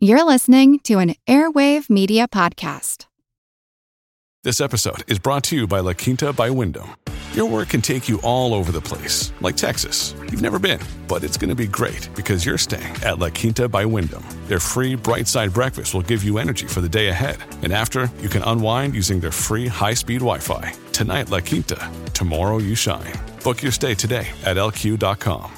You're listening to an Airwave Media Podcast. This episode is brought to you by La Quinta by Wyndham. Your work can take you all over the place, like Texas. You've never been, but it's going to be great because you're staying at La Quinta by Wyndham. Their free bright side breakfast will give you energy for the day ahead. And after, you can unwind using their free high speed Wi Fi. Tonight, La Quinta. Tomorrow, you shine. Book your stay today at lq.com.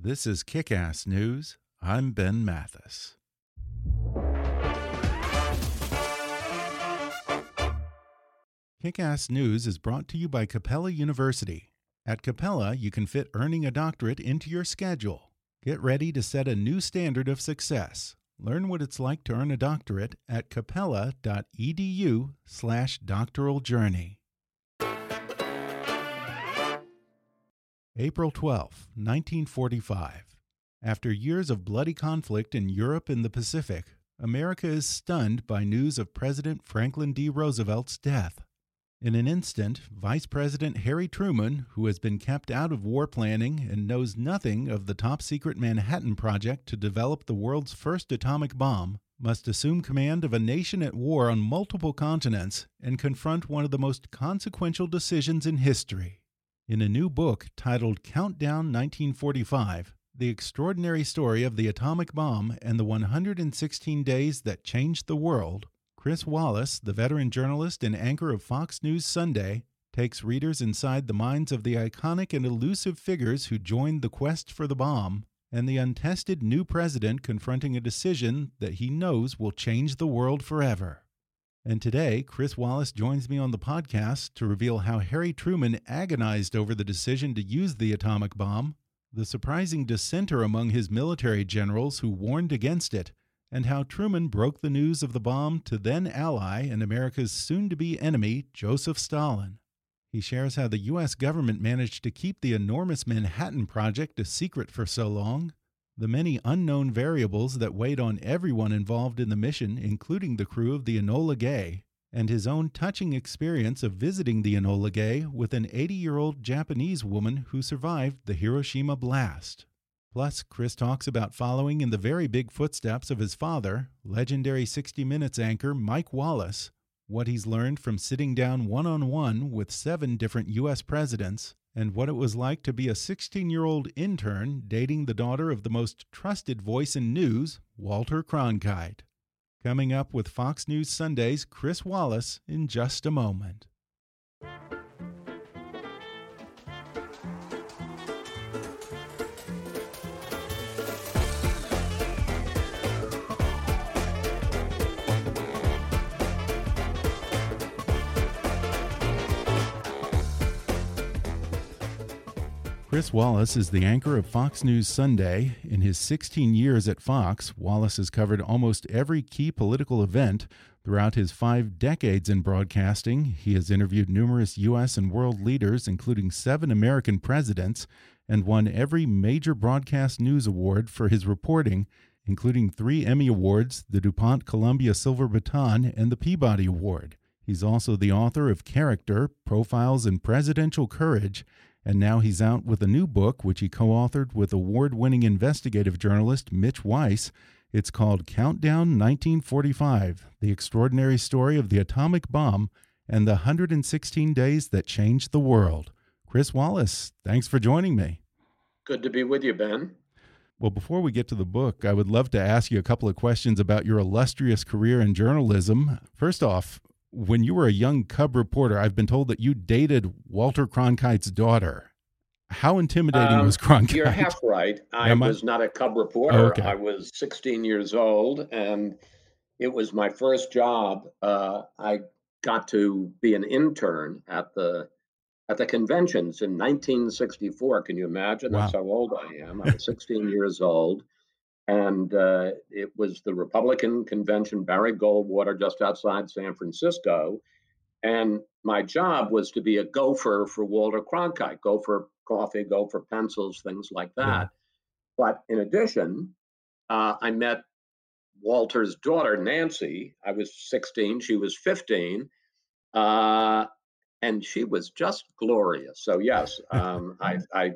This is Kickass News. I'm Ben Mathis. Kickass News is brought to you by Capella University. At Capella, you can fit earning a doctorate into your schedule. Get ready to set a new standard of success. Learn what it's like to earn a doctorate at capella.edu/slash doctoral journey. April 12, 1945. After years of bloody conflict in Europe and the Pacific, America is stunned by news of President Franklin D. Roosevelt's death. In an instant, Vice President Harry Truman, who has been kept out of war planning and knows nothing of the top secret Manhattan Project to develop the world's first atomic bomb, must assume command of a nation at war on multiple continents and confront one of the most consequential decisions in history. In a new book titled Countdown 1945, The Extraordinary Story of the Atomic Bomb and the 116 Days That Changed the World, Chris Wallace, the veteran journalist and anchor of Fox News Sunday, takes readers inside the minds of the iconic and elusive figures who joined the quest for the bomb and the untested new president confronting a decision that he knows will change the world forever. And today, Chris Wallace joins me on the podcast to reveal how Harry Truman agonized over the decision to use the atomic bomb, the surprising dissenter among his military generals who warned against it, and how Truman broke the news of the bomb to then ally and America's soon to be enemy, Joseph Stalin. He shares how the U.S. government managed to keep the enormous Manhattan Project a secret for so long, the many unknown variables that weighed on everyone involved in the mission, including the crew of the Enola Gay, and his own touching experience of visiting the Enola Gay with an 80 year old Japanese woman who survived the Hiroshima blast. Plus, Chris talks about following in the very big footsteps of his father, legendary 60 Minutes anchor Mike Wallace, what he's learned from sitting down one on one with seven different U.S. presidents, and what it was like to be a 16 year old intern dating the daughter of the most trusted voice in news, Walter Cronkite. Coming up with Fox News Sunday's Chris Wallace in just a moment. Chris Wallace is the anchor of Fox News Sunday. In his 16 years at Fox, Wallace has covered almost every key political event. Throughout his five decades in broadcasting, he has interviewed numerous U.S. and world leaders, including seven American presidents, and won every major broadcast news award for his reporting, including three Emmy Awards, the DuPont Columbia Silver Baton, and the Peabody Award. He's also the author of Character Profiles in Presidential Courage and now he's out with a new book, which he co authored with award winning investigative journalist Mitch Weiss. It's called Countdown 1945 The Extraordinary Story of the Atomic Bomb and the 116 Days That Changed the World. Chris Wallace, thanks for joining me. Good to be with you, Ben. Well, before we get to the book, I would love to ask you a couple of questions about your illustrious career in journalism. First off, when you were a young cub reporter, I've been told that you dated Walter Cronkite's daughter. How intimidating um, was Cronkite? You're half right. I Am was I? not a cub reporter. Oh, okay. I was 16 years old, and it was my first job. Uh, I got to be an intern at the at the conventions in 1964. Can you imagine? Wow. That's how old I am. I was 16 years old, And uh, it was the Republican convention, Barry Goldwater, just outside San Francisco. And my job was to be a gopher for Walter Cronkite, go for coffee, go for pencils, things like that. But in addition, uh, I met Walter's daughter, Nancy. I was 16, she was 15. Uh, and she was just glorious. So, yes, um, I, I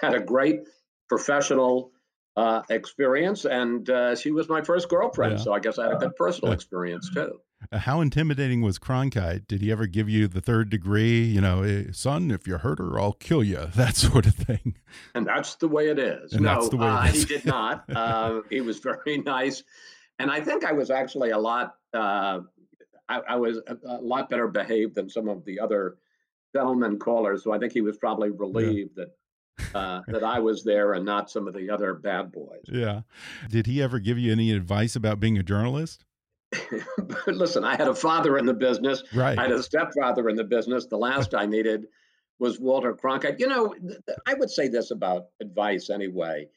had a great professional uh, experience, and uh, she was my first girlfriend. Yeah. So I guess I had a good personal experience too. Uh, how intimidating was Cronkite? Did he ever give you the third degree? You know, hey, son, if you hurt her, I'll kill you. That sort of thing. And that's the way it is. And no, uh, he did not. Uh, he was very nice, and I think I was actually a lot. Uh, I, I, was a, a, lot better behaved than some of the other gentlemen callers. So I think he was probably relieved yeah. that uh, that I was there and not some of the other bad boys. Yeah. Did he ever give you any advice about being a journalist? Listen, I had a father in the business. Right. I had a stepfather in the business. The last I needed was Walter Cronkite. You know, I would say this about advice anyway.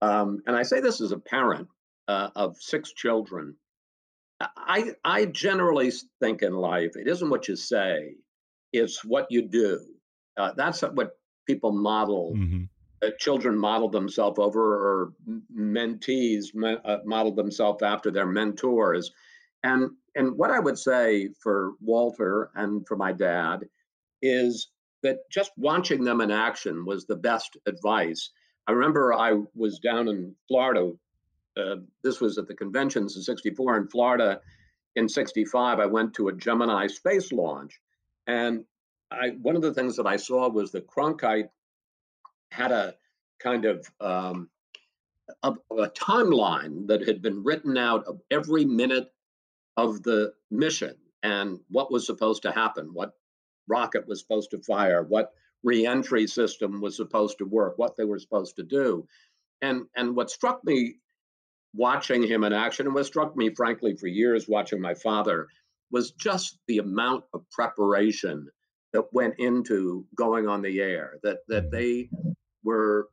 Um, and I say this as a parent uh, of six children. I, I generally think in life, it isn't what you say, it's what you do. Uh, that's what people model. Mm-hmm. Uh, children model themselves over, or mentees uh, model themselves after their mentors. And and what I would say for Walter and for my dad is that just watching them in action was the best advice. I remember I was down in Florida. Uh, this was at the conventions in '64 in Florida. In '65, I went to a Gemini space launch, and I, one of the things that I saw was that Cronkite had a kind of um, a, a, timeline that had been written out of every minute of the mission and what was supposed to happen, what rocket was supposed to fire, what reentry system was supposed to work, what they were supposed to do. And and what struck me watching him in action, and what struck me, frankly, for years watching my father, was just the amount of preparation that went into going on the air. That that mm-hmm. they were,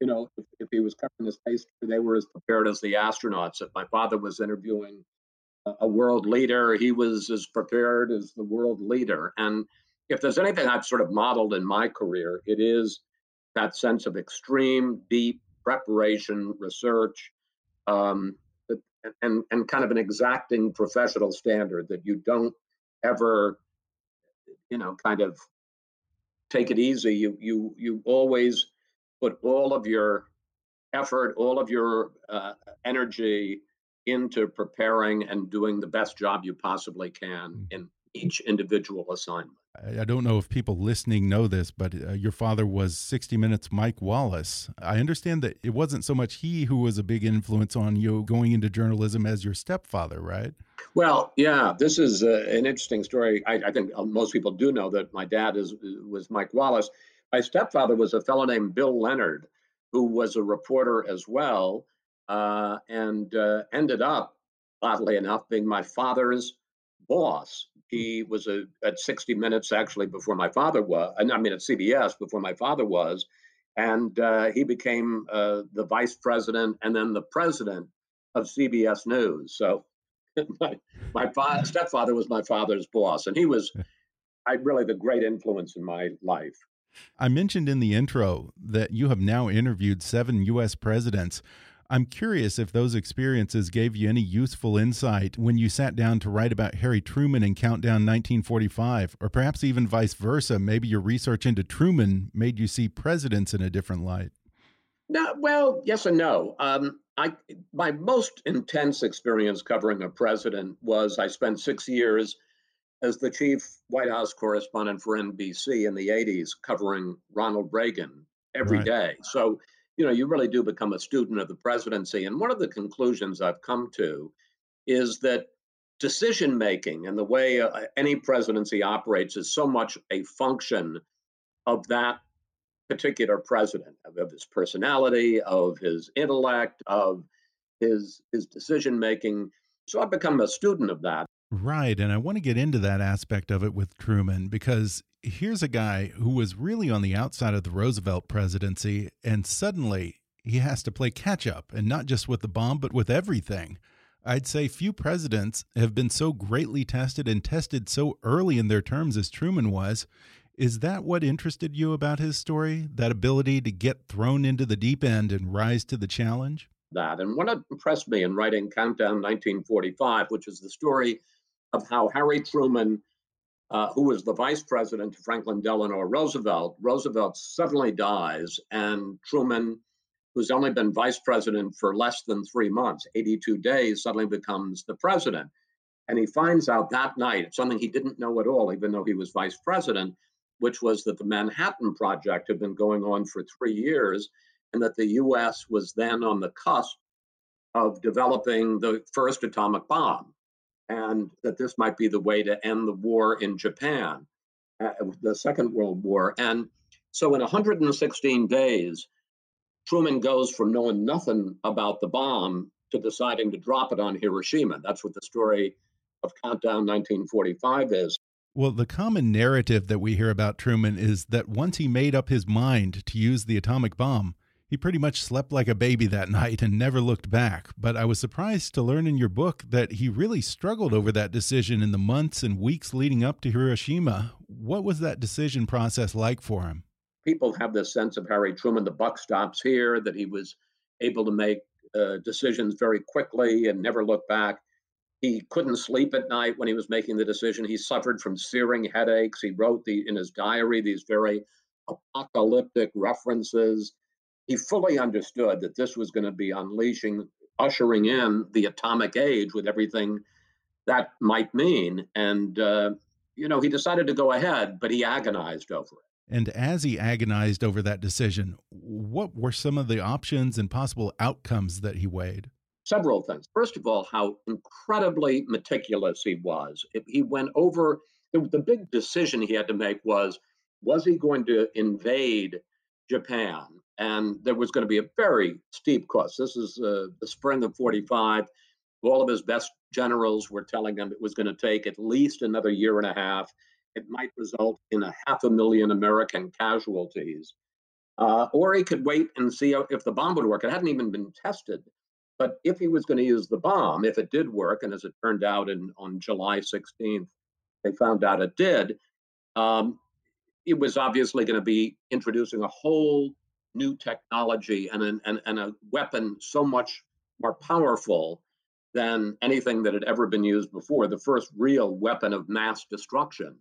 you know, if, if he was covering the space, they were as prepared as the astronauts. If my father was interviewing a world leader, he was as prepared as the world leader. And if there's anything I've sort of modeled in my career, it is that sense of extreme, deep preparation, research, um, and and kind of an exacting professional standard that you don't ever you know kind of take it easy you you you always put all of your effort all of your uh, energy into preparing and doing the best job you possibly can mm. in each individual assignment I don't know if people listening know this, but uh, your father was 60 Minutes Mike Wallace. I understand that it wasn't so much he who was a big influence on you going into journalism as your stepfather, right? Well, yeah, this is uh, an interesting story. I, I, think uh, most people do know that my dad is was Mike Wallace. My stepfather was a fellow named Bill Leonard, who was a reporter as well, uh, and uh, ended up, oddly enough, being my father's boss. He was a, at 60 Minutes actually before my father was. I mean, at CBS before my father was, and uh, he became uh, the vice president and then the president of CBS News. So my my fa- stepfather was my father's boss, and he was I really the great influence in my life. I mentioned in the intro that you have now interviewed seven U.S. presidents. I'm curious if those experiences gave you any useful insight when you sat down to write about Harry Truman in Countdown 1945, or perhaps even vice versa. Maybe your research into Truman made you see presidents in a different light. No, well, yes and no. Um, I my most intense experience covering a president was I spent six years as the chief White House correspondent for NBC in the 80s, covering Ronald Reagan every right. day. So you know, you really do become a student of the presidency. And one of the conclusions I've come to is that decision making and the way uh, any presidency operates is so much a function of that particular president, of, of his personality, of his intellect, of his his decision making. So I've become a student of that. Right. And I want to get into that aspect of it with Truman because here's a guy who was really on the outside of the Roosevelt presidency, and suddenly he has to play catch up, and not just with the bomb, but with everything. I'd say few presidents have been so greatly tested and tested so early in their terms as Truman was. Is that what interested you about his story? That ability to get thrown into the deep end and rise to the challenge? That. And what impressed me in writing Countdown 1945, which is the story of how Harry Truman, uh, who was the vice president to Franklin Delano Roosevelt, Roosevelt suddenly dies, and Truman who's only been vice president for less than three months, 82 days, suddenly becomes the president. And he finds out that night something he didn't know at all, even though he was vice president, which was that the Manhattan Project had been going on for three years and that the US was then on the cusp of developing the first atomic bomb and that this might be the way to end the war in Japan, uh, the Second World War. And so in 116 days, Truman goes from knowing nothing about the bomb to deciding to drop it on Hiroshima. That's what the story of Countdown 1945 is. Well, the common narrative that we hear about Truman is that once he made up his mind to use the atomic bomb, he pretty much slept like a baby that night and never looked back. But I was surprised to learn in your book that he really struggled over that decision in the months and weeks leading up to Hiroshima. What was that decision process like for him? people have this sense of Harry Truman, the buck stops here, that he was able to make uh, decisions very quickly and never look back. He couldn't sleep at night when he was making the decision. He suffered from searing headaches. He wrote the, in his diary these very apocalyptic references. He fully understood that this was going to be unleashing, ushering in the atomic age with everything that might mean. And, uh, you know, he decided to go ahead, but he agonized over it. And as he agonized over that decision, what were some of the options and possible outcomes that he weighed? Several things. First of all, how incredibly meticulous he was. He went over the big decision he had to make was was he going to invade Japan? And there was going to be a very steep cost. This is uh, the spring of 45. All of his best generals were telling him it was going to take at least another year and a half it might result in a half a million American casualties. Uh, or he could wait and see if the bomb would work. It hadn't even been tested. But if he was going to use the bomb, if it did work, and as it turned out in, on July 16th, they found out it did, um, it was obviously going to be introducing a whole new technology and, an, and, and a weapon so much more powerful than anything that had ever been used before, the first real weapon of mass destruction.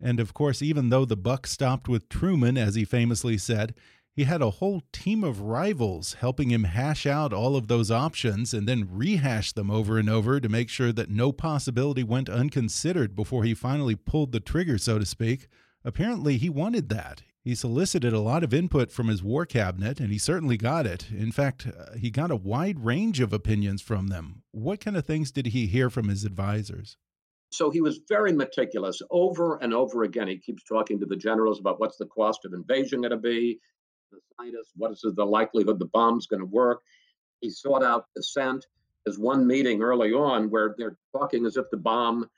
And of course, even though the buck stopped with Truman, as he famously said, he had a whole team of rivals helping him hash out all of those options and then rehash them over and over to make sure that no possibility went unconsidered before he finally pulled the trigger, so to speak. Apparently, he wanted that. He solicited a lot of input from his war cabinet, and he certainly got it. In fact, uh, he got a wide range of opinions from them. What kind of things did he hear from his advisors? So he was very meticulous over and over again. He keeps talking to the generals about what's the cost of invasion going to be, the scientists, what is the likelihood the bomb's going to work. He sought out dissent. There's one meeting early on where they're talking as if the bomb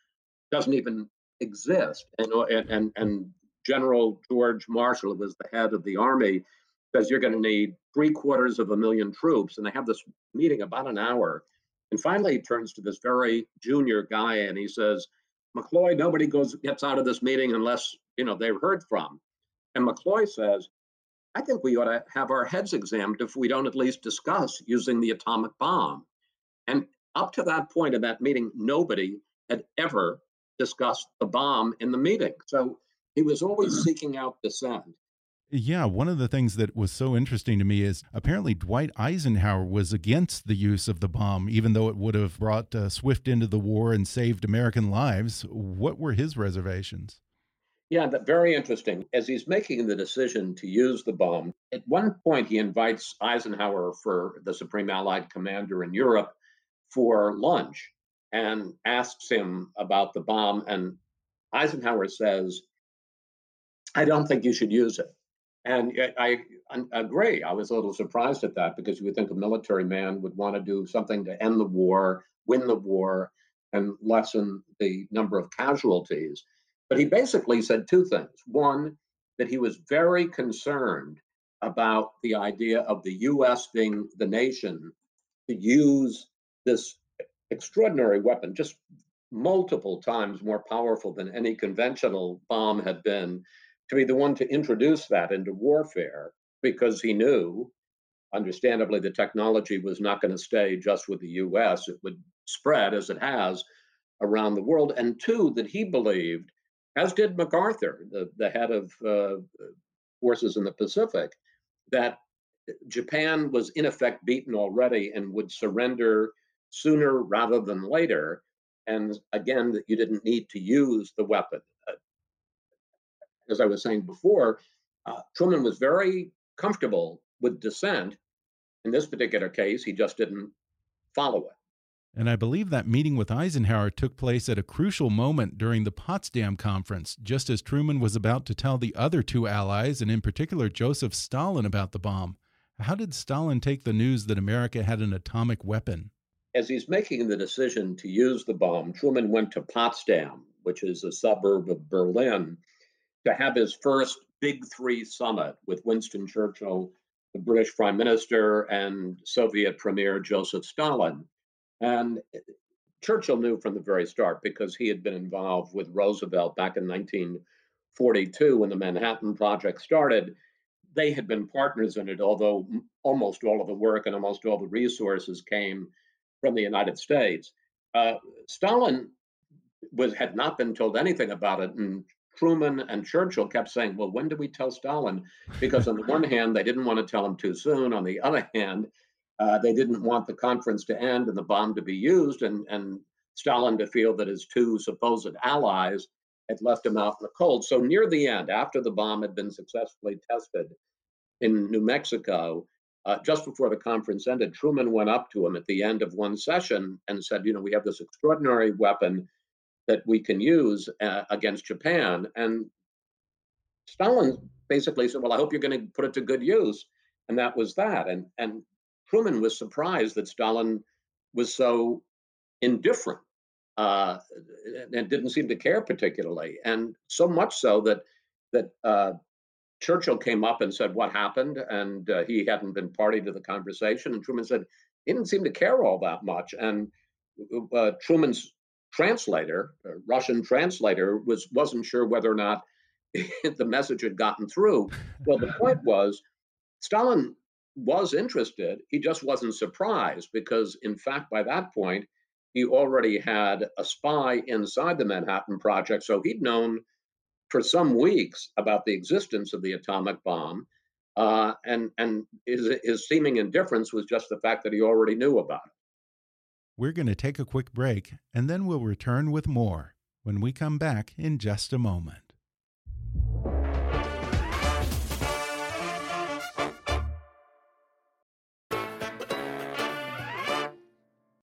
doesn't even exist. And, and, and General George Marshall, who was the head of the army, says you're going to need three quarters of a million troops. And they have this meeting about an hour. And finally, he turns to this very junior guy and he says, McCloy, nobody goes gets out of this meeting unless you know they've heard from. And McCloy says, I think we ought to have our heads examined if we don't at least discuss using the atomic bomb. And up to that point in that meeting, nobody had ever discussed the bomb in the meeting. So he was always seeking out the dissent. Yeah, one of the things that was so interesting to me is apparently Dwight Eisenhower was against the use of the bomb, even though it would have brought uh, Swift into the war and saved American lives. What were his reservations? Yeah, that very interesting. As he's making the decision to use the bomb, at one point he invites Eisenhower for the Supreme Allied Commander in Europe for lunch and asks him about the bomb. And Eisenhower says, I don't think you should use it. And I, I, agree. I was a little surprised at that because you would think a military man would want to do something to end the war, win the war, and lessen the number of casualties. But he basically said two things. One, that he was very concerned about the idea of the US being the nation to use this extraordinary weapon, just multiple times more powerful than any conventional bomb had been, to be the one to introduce that into warfare because he knew, understandably, the technology was not going to stay just with the US. It would spread, as it has, around the world. And two, that he believed, as did MacArthur, the, the head of uh, forces in the Pacific, that Japan was in effect beaten already and would surrender sooner rather than later. And again, that you didn't need to use the weapon. As I was saying before, uh, Truman was very comfortable with dissent. In this particular case, he just didn't follow it. And I believe that meeting with Eisenhower took place at a crucial moment during the Potsdam Conference, just as Truman was about to tell the other two allies, and in particular Joseph Stalin, about the bomb. How did Stalin take the news that America had an atomic weapon? As he's making the decision to use the bomb, Truman went to Potsdam, which is a suburb of Berlin, to have his first Big Three summit with Winston Churchill, the British Prime Minister, and Soviet Premier Joseph Stalin. And Churchill knew from the very start because he had been involved with Roosevelt back in 1942 when the Manhattan Project started. They had been partners in it, although almost all of the work and almost all the resources came from the United States. Uh, Stalin was had not been told anything about it, and Truman and Churchill kept saying, "Well, when do we tell Stalin?" Because on the one hand, they didn't want to tell him too soon. On the other hand, uh, they didn't want the conference to end and the bomb to be used, and, and Stalin to feel that his two supposed allies had left him out in the cold. So, near the end, after the bomb had been successfully tested in New Mexico, uh, just before the conference ended, Truman went up to him at the end of one session and said, You know, we have this extraordinary weapon that we can use uh, against Japan. And Stalin basically said, Well, I hope you're going to put it to good use. And that was that. And, and Truman was surprised that Stalin was so indifferent uh, and didn't seem to care particularly, and so much so that that uh, Churchill came up and said what happened, and uh, he hadn't been party to the conversation, and Truman said he didn't seem to care all that much, and uh, Truman's translator, Russian translator, was wasn't sure whether or not the message had gotten through. Well, the point was Stalin was interested. He just wasn't surprised because, in fact, by that point, he already had a spy inside the Manhattan Project. So he'd known for some weeks about the existence of the atomic bomb. Uh, and and his, his seeming indifference was just the fact that he already knew about it. We're going to take a quick break and then we'll return with more when we come back in just a moment.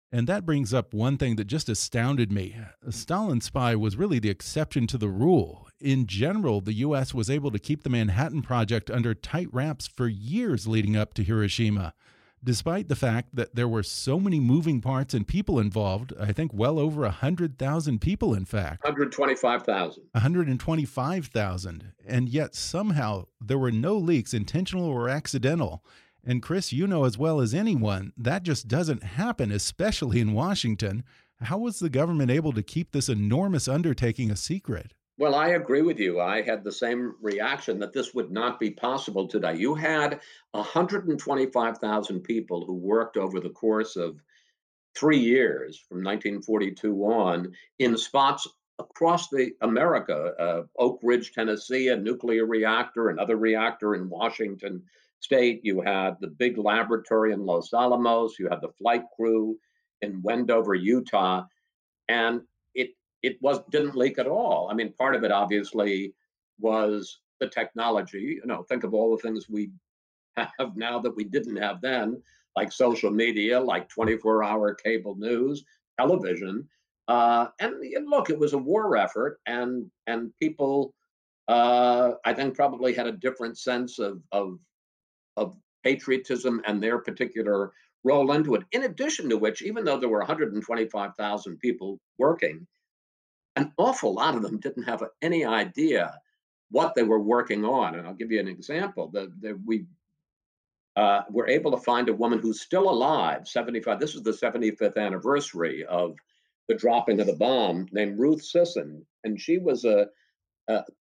And that brings up one thing that just astounded me. Stalin spy was really the exception to the rule. In general, the U.S. was able to keep the Manhattan Project under tight wraps for years leading up to Hiroshima, despite the fact that there were so many moving parts and people involved. I think well over 100,000 people, in fact. 125,000. 125,000. And yet somehow there were no leaks, intentional or accidental. And Chris, you know as well as anyone, that just doesn't happen, especially in Washington. How was the government able to keep this enormous undertaking a secret? Well, I agree with you. I had the same reaction that this would not be possible today. You had 125,000 people who worked over the course of three years from 1942 on in spots across the America, uh, Oak Ridge, Tennessee, a nuclear reactor, another reactor in Washington, State, you had the big laboratory in Los Alamos, you had the flight crew in Wendover, Utah, and it was didn't leak at all. I mean, part of it obviously was the technology. You know, think of all the things we have now that we didn't have then, like social media, like 24-hour cable news, television. Uh, and, and look, it was a war effort, and and people, uh, I think, probably had a different sense of of of patriotism and their particular role into it. In addition to which, even though there were 125,000 people working, an awful lot of them didn't have any idea what they were working on. And I'll give you an example. The, we uh, were able to find a woman who's still alive, 75. This is the 75th anniversary of the dropping of the bomb, named Ruth Sisson, and she was a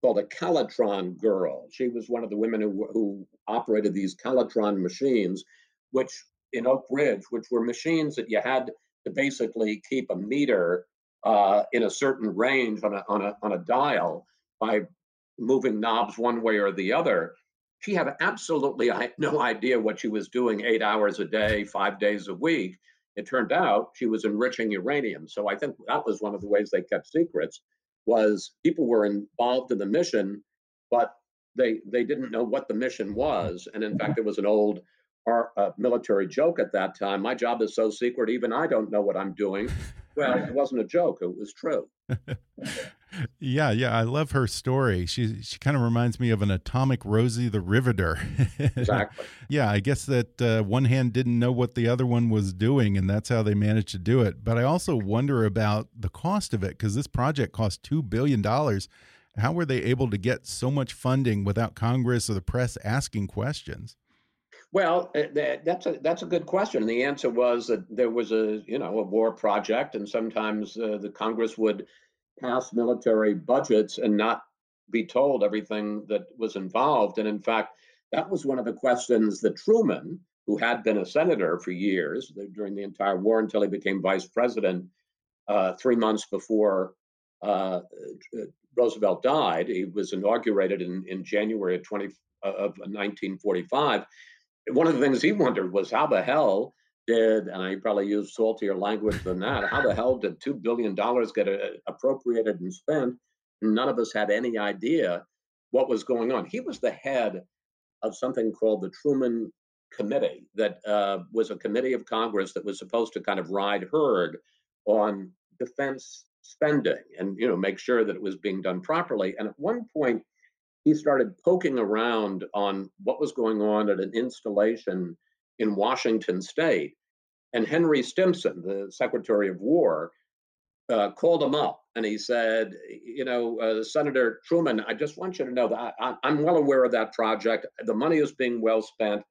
called a Calutron girl. She was one of the women who who operated these Calutron machines, which in Oak Ridge, which were machines that you had to basically keep a meter uh, in a certain range on a on a on a dial by moving knobs one way or the other she had absolutely no idea what she was doing eight hours a day, five days a week. It turned out she was enriching uranium. So I think that was one of the ways they kept secrets was people were involved in the mission, but they they didn't know what the mission was. And in fact, there was an old our, uh, military joke at that time. My job is so secret, even I don't know what I'm doing. Well, it wasn't a joke; it was true. yeah, yeah, I love her story. She she kind of reminds me of an atomic Rosie the Riveter. exactly. yeah, I guess that uh, one hand didn't know what the other one was doing, and that's how they managed to do it. But I also wonder about the cost of it because this project cost two billion dollars. How were they able to get so much funding without Congress or the press asking questions? Well, uh, that's a that's a good question. The answer was that there was a you know a war project, and sometimes uh, the Congress would pass military budgets and not be told everything that was involved. And in fact, that was one of the questions that Truman, who had been a senator for years during the entire war until he became vice president uh, three months before uh, Roosevelt died, he was inaugurated in, in January of 20 of 1945 one of the things he wondered was how the hell did, and I probably used saltier language than that, how the hell did $2 billion get uh, appropriated and spent? None of us had any idea what was going on. He was the head of something called the Truman Committee, that uh, was a committee of Congress that was supposed to kind of ride herd on defense spending and you know make sure that it was being done properly. And at one point, he started poking around on what was going on at an installation in Washington state. And Henry Stimson, the Secretary of War, uh, called him up and he said, You know, uh, Senator Truman, I just want you to know that I, I'm well aware of that project. The money is being well spent.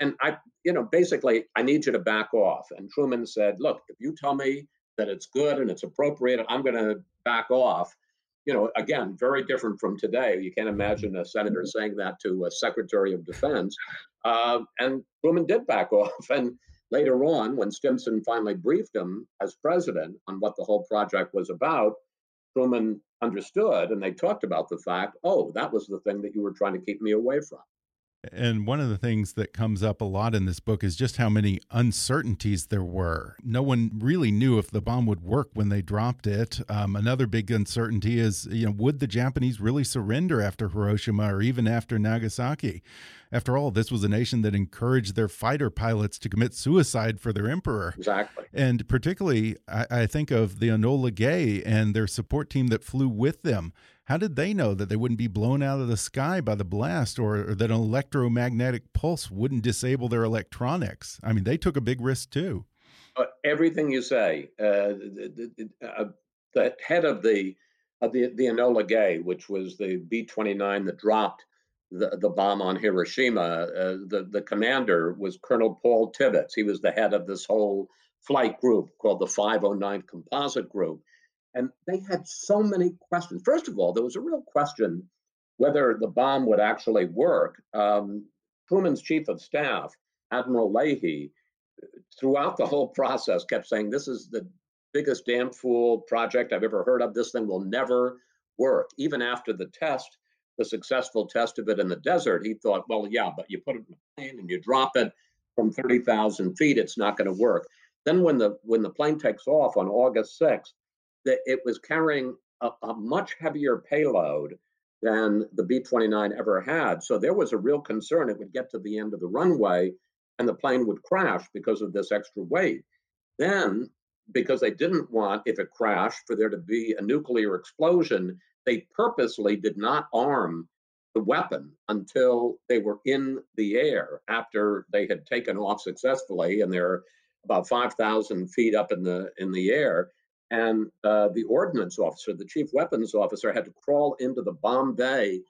And I, you know, basically, I need you to back off. And Truman said, Look, if you tell me that it's good and it's appropriate, I'm going to back off you know, again, very different from today. You can't imagine a senator mm-hmm. saying that to a secretary of defense. Uh, and Truman did back off. And later on, when Stimson finally briefed him as president on what the whole project was about, Truman understood and they talked about the fact, oh, that was the thing that you were trying to keep me away from. And one of the things that comes up a lot in this book is just how many uncertainties there were. No one really knew if the bomb would work when they dropped it. Um, another big uncertainty is, you know, would the Japanese really surrender after Hiroshima or even after Nagasaki? After all, this was a nation that encouraged their fighter pilots to commit suicide for their emperor. Exactly. And particularly, I, I think of the Enola Gay and their support team that flew with them how did they know that they wouldn't be blown out of the sky by the blast or, or that an electromagnetic pulse wouldn't disable their electronics? I mean, they took a big risk too. Uh, everything you say, uh, the, the, uh, the, head of the of the the Enola Gay, which was the B twenty nine that dropped the, the bomb on Hiroshima, uh, the the commander was Colonel Paul Tibbets. He was the head of this whole flight group called the 509 Composite Group. And they had so many questions. First of all, there was a real question whether the bomb would actually work. Um, Truman's chief of staff, Admiral Leahy, throughout the whole process kept saying, This is the biggest damn fool project I've ever heard of. This thing will never work. Even after the test, the successful test of it in the desert, he thought, Well, yeah, but you put it in a plane and you drop it from 30,000 feet, it's not going to work. Then when the when the plane takes off on August 6th, that it was carrying a, a much heavier payload than the B 29 ever had. So there was a real concern it would get to the end of the runway and the plane would crash because of this extra weight. Then, because they didn't want, if it crashed, for there to be a nuclear explosion, they purposely did not arm the weapon until they were in the air after they had taken off successfully and they're about 5,000 feet up in the in the air. And uh, the ordnance officer, the chief weapons officer, had to crawl into the bomb bay,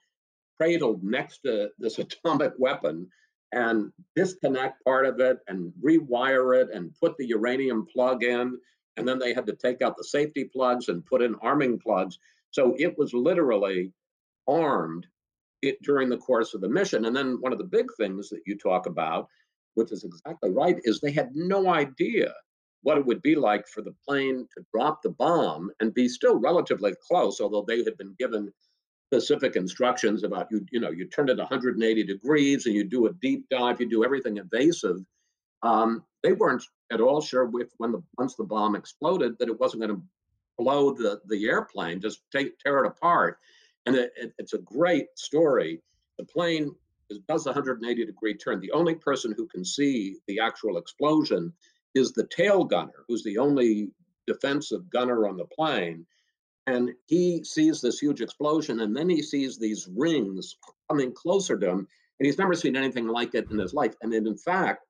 cradled next to this atomic weapon, and disconnect part of it and rewire it and put the uranium plug in. And then they had to take out the safety plugs and put in arming plugs. So it was literally armed it, during the course of the mission. And then one of the big things that you talk about, which is exactly right, is they had no idea what it would be like for the plane to drop the bomb and be still relatively close, although they had been given specific instructions about you you know you turn it 180 degrees and you do a deep dive you do everything evasive. um, they weren't at all sure if when the once the bomb exploded that it wasn't going to blow the the airplane just take, tear it apart. And it, it, it's a great story. The plane does a 180 degree turn. The only person who can see the actual explosion is the tail gunner who's the only defensive gunner on the plane and he sees this huge explosion and then he sees these rings coming closer to him and he's never seen anything like it in his life. And in fact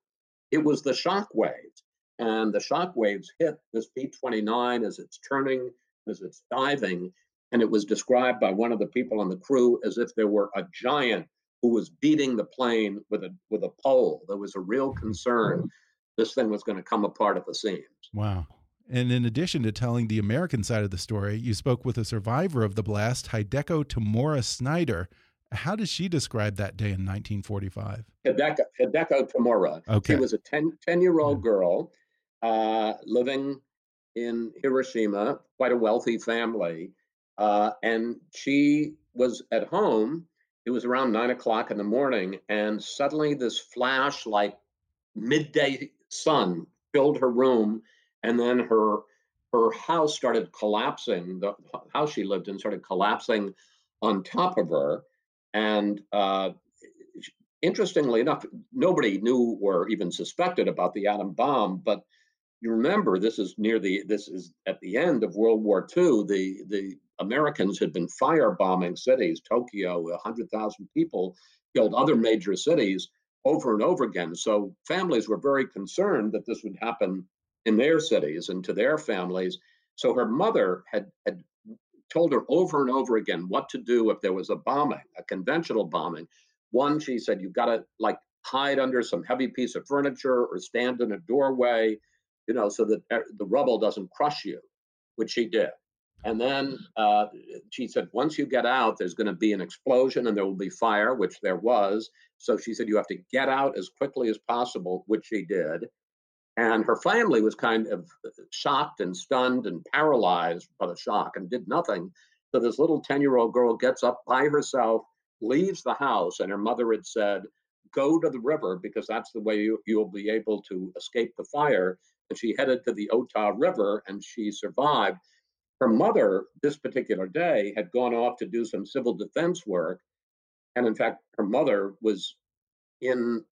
it was the shock waves and the shock waves hit this b-29 as it's turning as it's diving and it was described by one of the people on the crew as if there were a giant who was beating the plane with a with a pole. There was a real concern this thing was going to come apart at the seams wow and in addition to telling the American side of the story, you spoke with a survivor of the blast, Hideko Tamura Snyder. How does she describe that day in 1945? Hideko, Hideko Tamura. Okay. She was a 10, 10 year old girl uh, living in Hiroshima, quite a wealthy family. Uh, and she was at home. It was around nine o'clock in the morning, and suddenly this flash like midday sun filled her room and then her her house started collapsing. The house she lived in started collapsing on top of her, and uh, interestingly enough, nobody knew or even suspected about the atom bomb. But you remember, this is near the this is at the end of World War II. The the Americans had been firebombing cities, Tokyo, hundred thousand people killed, other major cities over and over again. So families were very concerned that this would happen in their cities and to their families. So her mother had, had told her over and over again what to do if there was a bombing, a conventional bombing. One, she said, you've got to like hide under some heavy piece of furniture or stand in a doorway, you know, so that the rubble doesn't crush you, which she did. And then uh, she said, once you get out, there's going to be an explosion and there will be fire, which there was. So she said, you have to get out as quickly as possible, which she did. And her family was kind of uh, shocked and stunned and paralyzed by the shock and did nothing. So this little 10 year old girl gets up by herself, leaves the house, and her mother had said, Go to the river because that's the way you, you'll be able to escape the fire. And she headed to the Ota River and she survived. Her mother, this particular day, had gone off to do some civil defense work. And in fact, her mother was in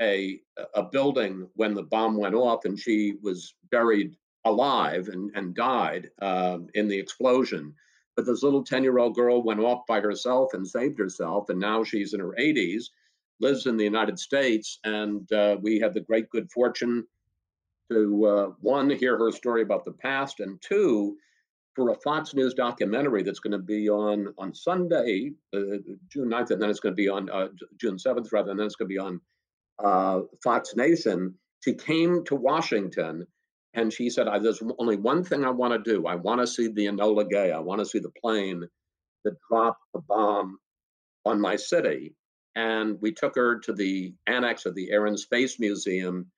a a building when the bomb went off, and she was buried alive and and died um, in the explosion. But this little ten year old girl went off by herself and saved herself, and now she's in her 80s, lives in the United States, and uh, we had the great good fortune to uh, one hear her story about the past, and two for a Fox News documentary that's going to be on on Sunday, uh, June 9th, and then it's going to be on uh, June 7th, rather, and then it's going to be on uh, Fox Nation, she came to Washington and she said, There's only one thing I want to do. I want to see the Enola Gay. I want to see the plane that dropped the bomb on my city. And we took her to the annex of the Air and Space Museum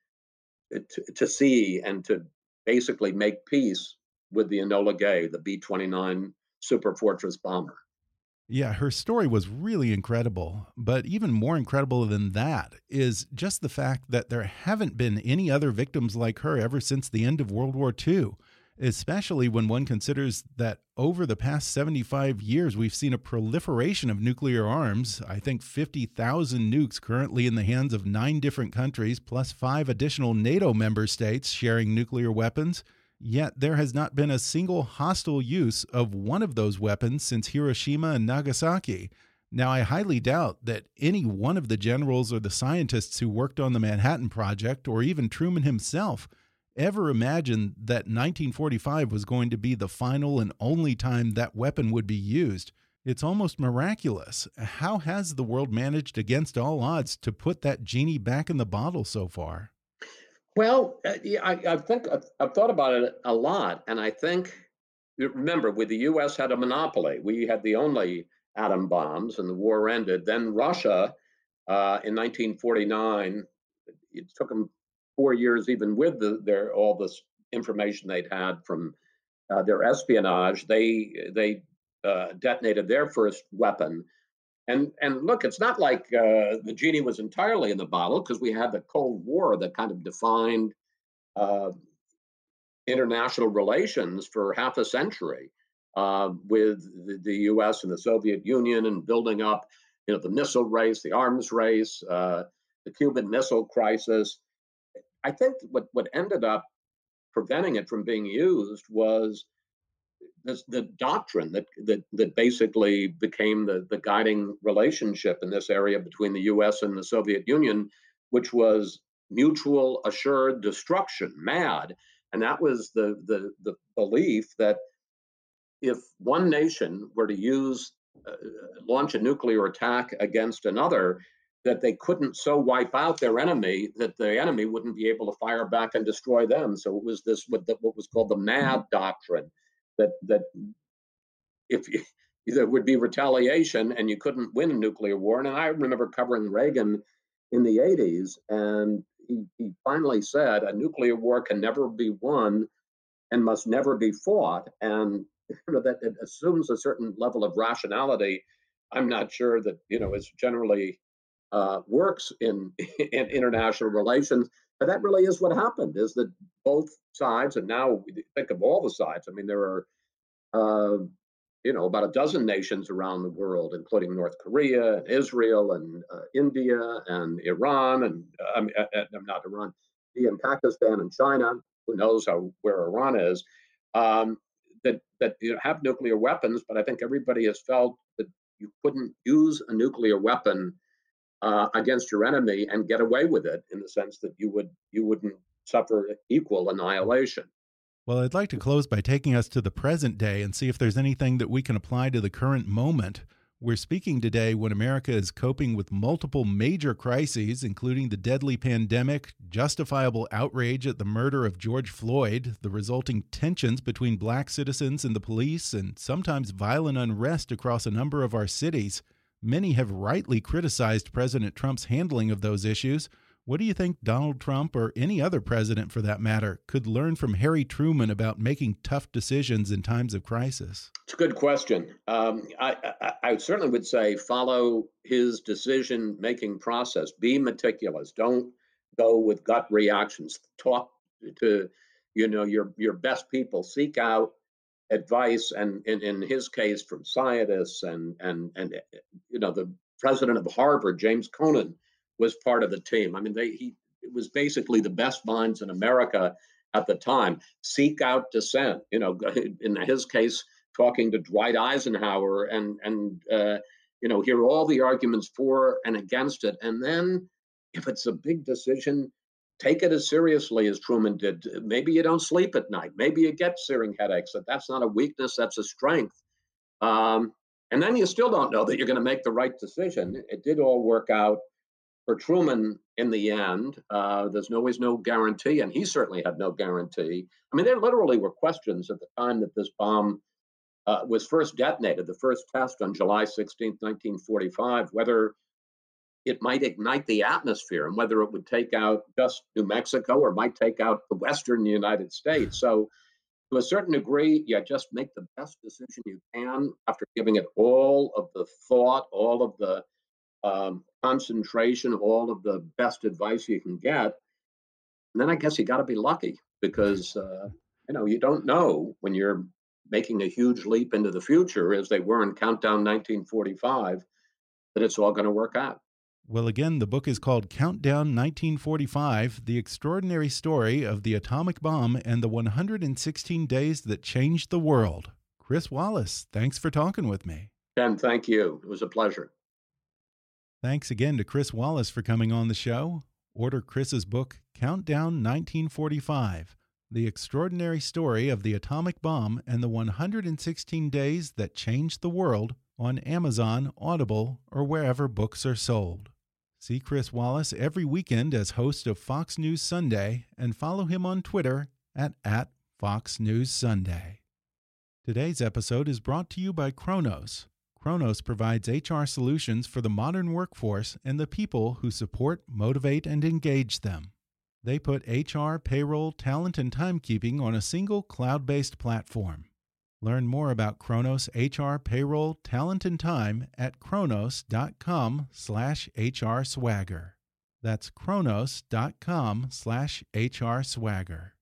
to, to see and to basically make peace with the Enola Gay, the B 29 Superfortress bomber. Yeah, her story was really incredible. But even more incredible than that is just the fact that there haven't been any other victims like her ever since the end of World War II, especially when one considers that over the past 75 years, we've seen a proliferation of nuclear arms. I think 50,000 nukes currently in the hands of nine different countries, plus five additional NATO member states sharing nuclear weapons. Yet there has not been a single hostile use of one of those weapons since Hiroshima and Nagasaki. Now, I highly doubt that any one of the generals or the scientists who worked on the Manhattan Project, or even Truman himself, ever imagined that 1945 was going to be the final and only time that weapon would be used. It's almost miraculous. How has the world managed against all odds to put that genie back in the bottle so far? Well, uh, I, I think I've, I've thought about it a lot, and I think remember, with the U.S. had a monopoly. We had the only atom bombs, and the war ended. Then Russia, uh, in 1949, it took them four years, even with the, their all this information they'd had from uh, their espionage. They they uh, detonated their first weapon. And and look, it's not like uh, the genie was entirely in the bottle because we had the Cold War that kind of defined uh, international relations for half a century uh, with the, the, U.S. and the Soviet Union and building up, you know, the missile race, the arms race, uh, the Cuban Missile Crisis. I think what what ended up preventing it from being used was this, the doctrine that, that that basically became the the guiding relationship in this area between the U.S. and the Soviet Union, which was mutual assured destruction, MAD and that was the, the, the belief that if one nation were to use, uh, launch a nuclear attack against another, that they couldn't so wipe out their enemy that the enemy wouldn't be able to fire back and destroy them. So it was this what, the, what was called the MAD doctrine, that that if you, there would be retaliation and you couldn't win a nuclear war. And I remember covering Reagan in the 80s, and he, he finally said a nuclear war can never be won and must never be fought. And you know, that it assumes a certain level of rationality. I'm not sure that you know is generally uh, works in in international relations. But that really is what happened: is that both sides, and now we think of all the sides. I mean, there are uh, you know, about a dozen nations around the world, including North Korea and Israel and uh, India and Iran and uh, I'm, uh, not Iran, and Pakistan and China. Who knows how where Iran is? Um, that that you know, have nuclear weapons, but I think everybody has felt that you couldn't use a nuclear weapon uh, against your enemy and get away with it in the sense that you would you wouldn't suffer equal annihilation. Well, I'd like to close by taking us to the present day and see if there's anything that we can apply to the current moment. We're speaking today when America is coping with multiple major crises, including the deadly pandemic, justifiable outrage at the murder of George Floyd, the resulting tensions between black citizens and the police, and sometimes violent unrest across a number of our cities. Many have rightly criticized President Trump's handling of those issues. What do you think Donald Trump, or any other president for that matter, could learn from Harry Truman about making tough decisions in times of crisis? It's a good question. Um, I, I, I, certainly would say follow his decision making process. Be meticulous. Don't go with gut reactions. Talk to you know your your best people. Seek out advice, and in, in his case, from scientists and and and you know the president of Harvard, James Conant was part of the team. I mean, they he it was basically the best minds in America at the time. Seek out dissent. You know, in his case, talking to Dwight Eisenhower and and uh, you know hear all the arguments for and against it, and then if it's a big decision, take it as seriously as Truman did. Maybe you don't sleep at night. Maybe you get searing headaches. That that's not a weakness. That's a strength. Um, and then you still don't know that you're going to make the right decision. It did all work out for Truman, in the end, uh, there's always no guarantee, and he certainly had no guarantee. I mean, there literally were questions at the time that this bomb uh, was first detonated, the first test on July 16, 1945, whether it might ignite the atmosphere and whether it would take out just New Mexico or might take out the western United States. So, to a certain degree, you just make the best decision you can after giving it all of the thought, all of the um, concentration all of the best advice you can get. And then I guess you got to be lucky because uh, you know you don't know when you're making a huge leap into the future, as they were in Countdown 1945, that it's all going to work out. Well, again, the book is called Countdown 1945 The Extraordinary Story of the Atomic Bomb and the 116 Days That Changed the World. Chris Wallace, thanks for talking with me. Ben, thank you. It was a pleasure. Thanks again to Chris Wallace for coming on the show. Order Chris's book, Countdown 1945 The Extraordinary Story of the Atomic Bomb and the 116 Days That Changed the World on Amazon, Audible, or wherever books are sold. See Chris Wallace every weekend as host of Fox News Sunday and follow him on Twitter at, at Fox News Sunday. Today's episode is brought to you by Kronos. Kronos provides HR solutions for the modern workforce and the people who support, motivate, and engage them. They put HR, payroll, talent, and timekeeping on a single cloud based platform. Learn more about Kronos HR, payroll, talent, and time at kronos.com slash HR swagger. That's kronos.com slash HR swagger.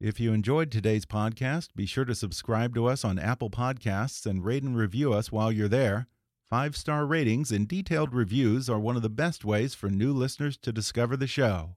If you enjoyed today's podcast, be sure to subscribe to us on Apple Podcasts and rate and review us while you're there. Five star ratings and detailed reviews are one of the best ways for new listeners to discover the show.